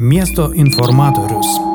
Miesto informatorius.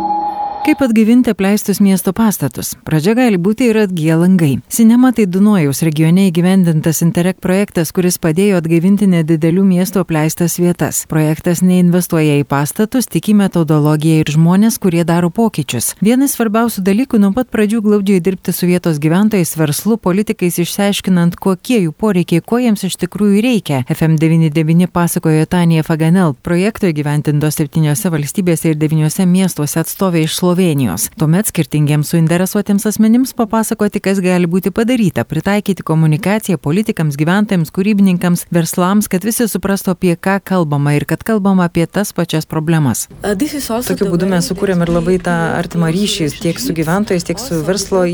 Kaip atgyvinti apleistus miesto pastatus? Pradžia gali būti ir atgyja langai. Sinema tai Dunojaus regione įgyvendintas Interreg projektas, kuris padėjo atgaivinti nedidelių miestų apleistas vietas. Projektas neinvestuoja į pastatus, tik į metodologiją ir žmonės, kurie daro pokyčius. Vienas svarbiausių dalykų nuo pat pradžių glaudžiai dirbti su vietos gyventojais, verslu, politikais, išsiaiškinant, kokie jų poreikiai, ko jiems iš tikrųjų reikia. FM99 pasakojo Tanija Faganel, projekto įgyventintos septyniose valstybėse ir devyniose miestuose atstovė iš Slovenijos. Tuomet skirtingiems suinteresuotiems asmenims papasakoti, kas gali būti padaryta, pritaikyti komunikaciją politikams, gyventojams, kūrybininkams, verslams, kad visi suprastų, apie ką kalbama ir kad kalbama apie tas pačias problemas. Tokiu būdu mes sukūrėm ir labai tą artimą ryšį tiek su gyventojais, tiek su verslo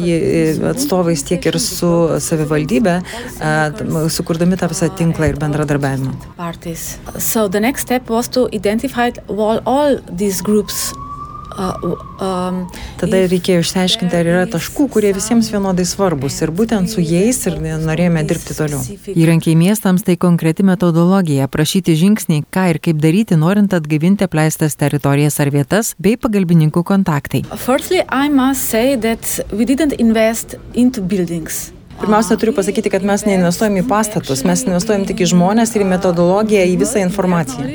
atstovais, tiek ir su savivaldybė, uh, sukurdami tą visą tinklą ir bendradarbiavimą. So the next step was to identify all, all these groups Um, Tada reikėjo išsiaiškinti, ar yra taškų, kurie visiems vienodai svarbus ir būtent su jais ir norėjome dirbti toliau. Įrankiai miestams tai konkreti metodologija, prašyti žingsniai, ką ir kaip daryti, norint atgaivinti apleistas teritorijas ar vietas, bei pagalbininkų kontaktai. Firstly, Pirmiausia, turiu pasakyti, kad mes neinvestuojam į pastatus, mes investuojam tik į žmonės ir į metodologiją, į visą informaciją.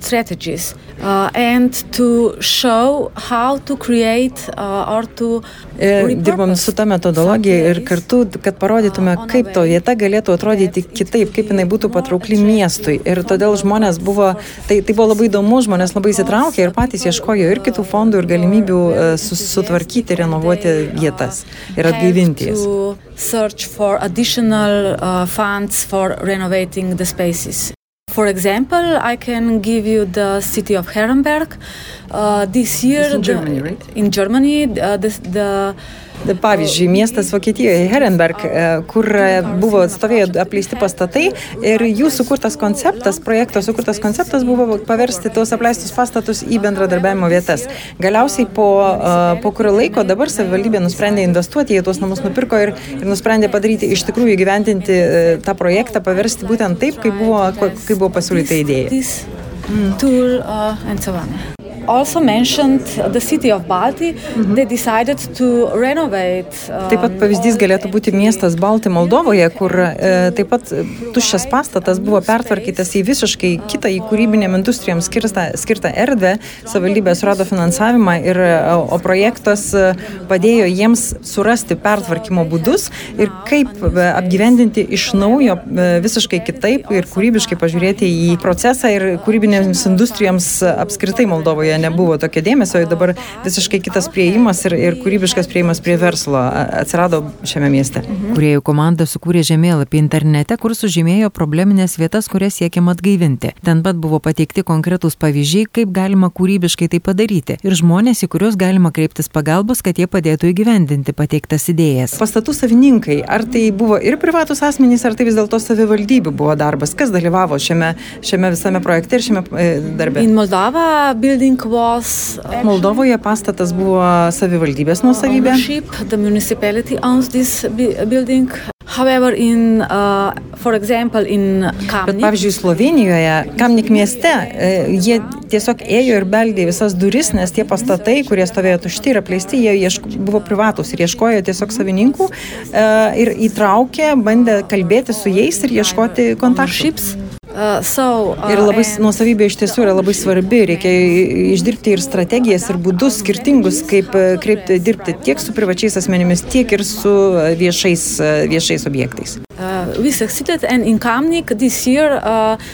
Strategies uh, and to show how to create uh, or to e, Dirbam su ta metodologija ir kartu, kad parodytume, kaip to vieta galėtų atrodyti kitaip, kaip jinai būtų patraukli miestui. Ir todėl žmonės buvo, tai, tai buvo labai įdomu, žmonės labai įsitraukė ir patys ieškojo ir kitų fondų ir galimybių uh, sutvarkyti, renovuoti vietas ir atgaivinti jas. Search for additional uh, funds for renovating the spaces. For example, I can give you the city of Herrenberg. Uh, this year, in Germany, right? In Germany, uh, the, the Pavyzdžiui, miestas Vokietijoje, Herenberg, e, kur e, buvo stovėjo apleisti pastatai ir jų sukurtas konceptas, projekto sukurtas konceptas buvo paversti tuos apleistus pastatus į bendradarbiavimo vietas. Galiausiai po, po kurio laiko dabar savivaldybė nusprendė investuoti, jie tuos namus nupirko ir, ir nusprendė padaryti iš tikrųjų gyventinti tą projektą, paversti būtent taip, kaip buvo, kaip bo pa so le te ideje. This, mm, tool, uh, and so on. Also mentioned the city of Balti. Mhm. They decided to renovate. Um, taip pat pavyzdys galėtų būti miestas Balti Moldovoje, kur e, taip pat tuščias pastatas buvo pertvarkytas į visiškai kitą, į kūrybinėm industrijom skirtą, skirtą erdvę. Savivaldybė surado finansavimą, ir, e, o projektas e, padėjo jiems surasti pertvarkymo būdus ir kaip e, apgyvendinti iš naujo visiškai kitaip ir kūrybiškai pažiūrėti į procesą ir kūrybinėms industrijoms apskritai Moldovoje nebuvo tokio dėmesio, dabar visiškai kitas prieimas ir, ir kūrybiškas prieimas prie verslo atsirado šiame mieste. Mhm. Kuriejų komanda sukūrė žemėlapį internete, kur sužymėjo probleminės vietas, kurias siekiama atgaivinti. Ten pat buvo pateikti konkretūs pavyzdžiai, kaip galima kūrybiškai tai padaryti ir žmonės, į kuriuos galima kreiptis pagalbos, kad jie padėtų įgyvendinti pateiktas idėjas. Pastatų savininkai, ar tai buvo ir privatus asmenys, ar tai vis dėlto savivaldybių buvo darbas, kas dalyvavo šiame, šiame visame projekte ir šiame e, darbe? In Moldova building Moldovoje pastatas buvo savivaldybės nuosavybė. The municipality owns this building. However, in, uh, for example, in Kamnik, Bet pavyzdžiui, Slovenijoje, Kamnik mieste, e, jie tiesiog ėjo ir beldė visas duris, nes tie pastatai, kurie stovėjo tušti ir apleisti, jie ieško, buvo privatus ir ieškojo tiesiog savininkų e, ir įtraukė, bandė kalbėti su jais ir ieškoti kontaktų. Uh, so, uh, ir labai nuosavybė iš tiesų yra labai svarbi, reikia išdirbti ir strategijas, ir būdus skirtingus, kaip uh, kreipti, dirbti tiek su privačiais asmenimis, tiek ir su uh, viešais, viešais objektais. Uh, year, uh,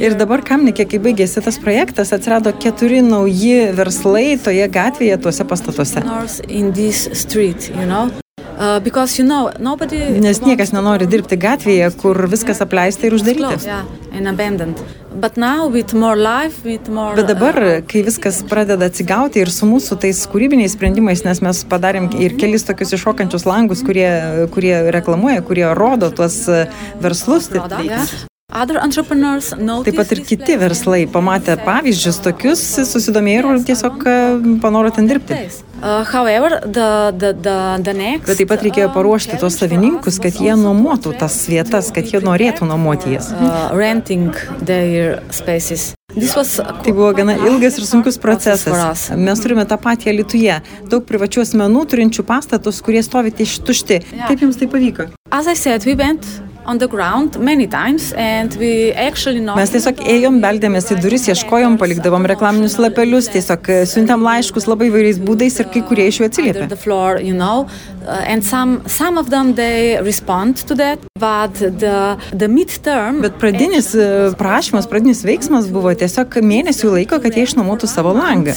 ir dabar Kamnikė, kai baigėsi tas projektas, atsirado keturi nauji verslai toje gatvėje, tuose pastatuose. Street, you know? Uh, because, you know, Nes niekas nenori dirbti gatvėje, kur viskas apleista ir uždaryta. But now, with more life, with more, Bet dabar, uh, kai viskas pradeda atsigauti ir su mūsų tais kūrybiniais sprendimais, nes mes padarėm ir kelis tokius iššokančius langus, kurie, kurie reklamuoja, kurie rodo tuos uh, verslus. Rodo, yeah. Taip pat ir kiti verslai pamatė pavyzdžius tokius, susidomėjo ir tiesiog e, panoro ten dirbti. Uh, however, the, the, the, the next, Bet taip pat reikėjo paruošti tos savininkus, kad jie nuomotų tas vietas, kad jie norėtų nuomoti jas. uh, was Tai buvo gana ilgas ir sunkus procesas. Mes turime tą patį Lietuje. Daug privačių asmenų turinčių pastatus, kurie stovi tušti. Kaip jums tai pavyko? As I said, we went on the ground many times and we actually know Mes tiesiog ėjom, beldėmės į duris, ieškojom, palikdavom reklaminius lapelius, tiesiog e, siuntėm laiškus labai vairiais būdais ir kai kurie iš jų atsiliepė. you know, uh, and some some of them they respond to that, but the the Bet pradinis e, prašymas, pradinis veiksmas buvo tiesiog mėnesių laiko, kad jie išnuomotų savo langą.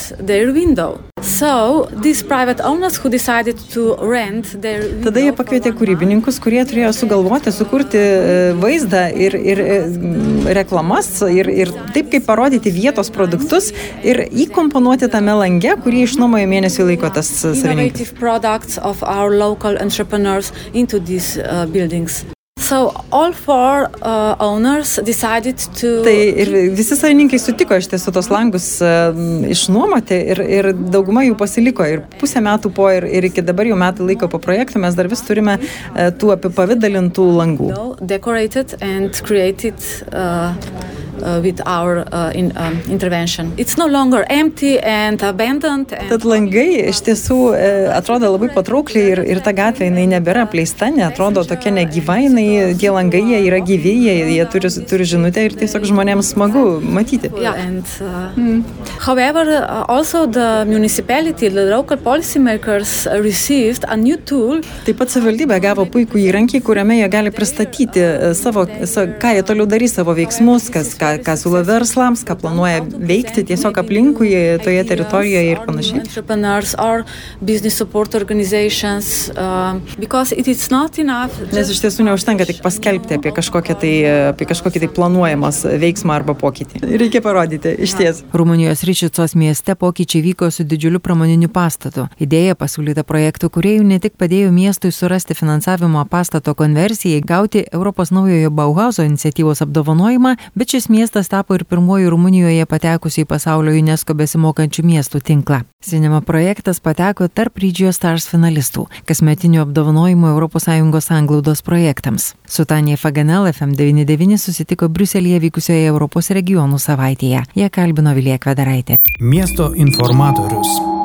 So these private owners who decided to rent their Tada jie pakvietė kūrybininkus, kurie turėjo sugalvoti, sukurti e, vaizdą ir, ir e, reklamas ir, ir taip kaip parodyti vietos produktus ir įkomponuoti tame lange, kurį išnuomojo mėnesį laiko tas savininkas. Uh. So all four uh, owners decided to Tai ir visi savininkai sutiko iš tiesų tos langus m, išnuomoti ir, ir dauguma jų pasiliko. Ir pusę metų po ir, ir iki dabar jau metų laiko po projektų mes dar vis turime e, tų apipavydalintų langų. decorated and created uh, uh, with our uh, in, um, intervention. It's no longer empty and abandoned. And Tad langai iš tiesų e, atrodo labai patraukliai ir, ir ta gatvė jinai nebėra apleista, neatrodo tokia negyva, jinai, tie langai jie yra gyvi, jie, jie turi, turi žinutę ir tiesiog žmonėms smagu matyti. Yeah, and uh, however, uh, also the municipality, the local policymakers uh, received a new tool Taip pat savivaldybė gavo puikų įrankį, kuriame jie gali pristatyti savo, sa, ką jie toliau darys, savo veiksmus, kas, ką, ką siūlo verslams, ką planuoja veikti tiesiog aplinkui toje teritorijoje ir panašiai. entrepreneurs or business support organizations um, because it is not enough Nes iš tiesų neužtenka tik paskelbti apie, kažkokią tai, apie kažkokį tai planuojamas veiksmą arba pokytį. Reikia parodyti, iš ties. Rumunijos Ryčicos mieste pokyčiai vyko su didžiuliu pramoniniu pastatu. Idėja pasiūlyta projektų kuriejų ne tik padėjo miestui surasti finansavimo pastato konversijai, gauti Europos naujojo Bauhauso iniciatyvos apdovanojimą, bet šis miestas tapo ir pirmoju Rumunijoje patekusiu į pasaulio UNESCO besimokančių miestų tinklą. Sinema projektas pateko tarp Rydžio Stars finalistų, kasmetinių apdovanojimų ES anglaudos projektams. Su Tanija Faganel FM99 susitiko Briuselėje vykusioje Europos regionų savaitėje. Ją kalbino Vilija Kvedaraitė. Miesto informatorius.